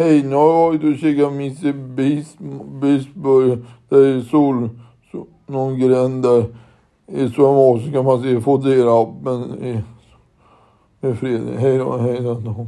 Hej, nu har jag varit och käkat Mr Beast, Beastburger. Där är sol, sol, någon gränd där. I slow så kan man se Fodera appen i, i fred. Hej då, hej då.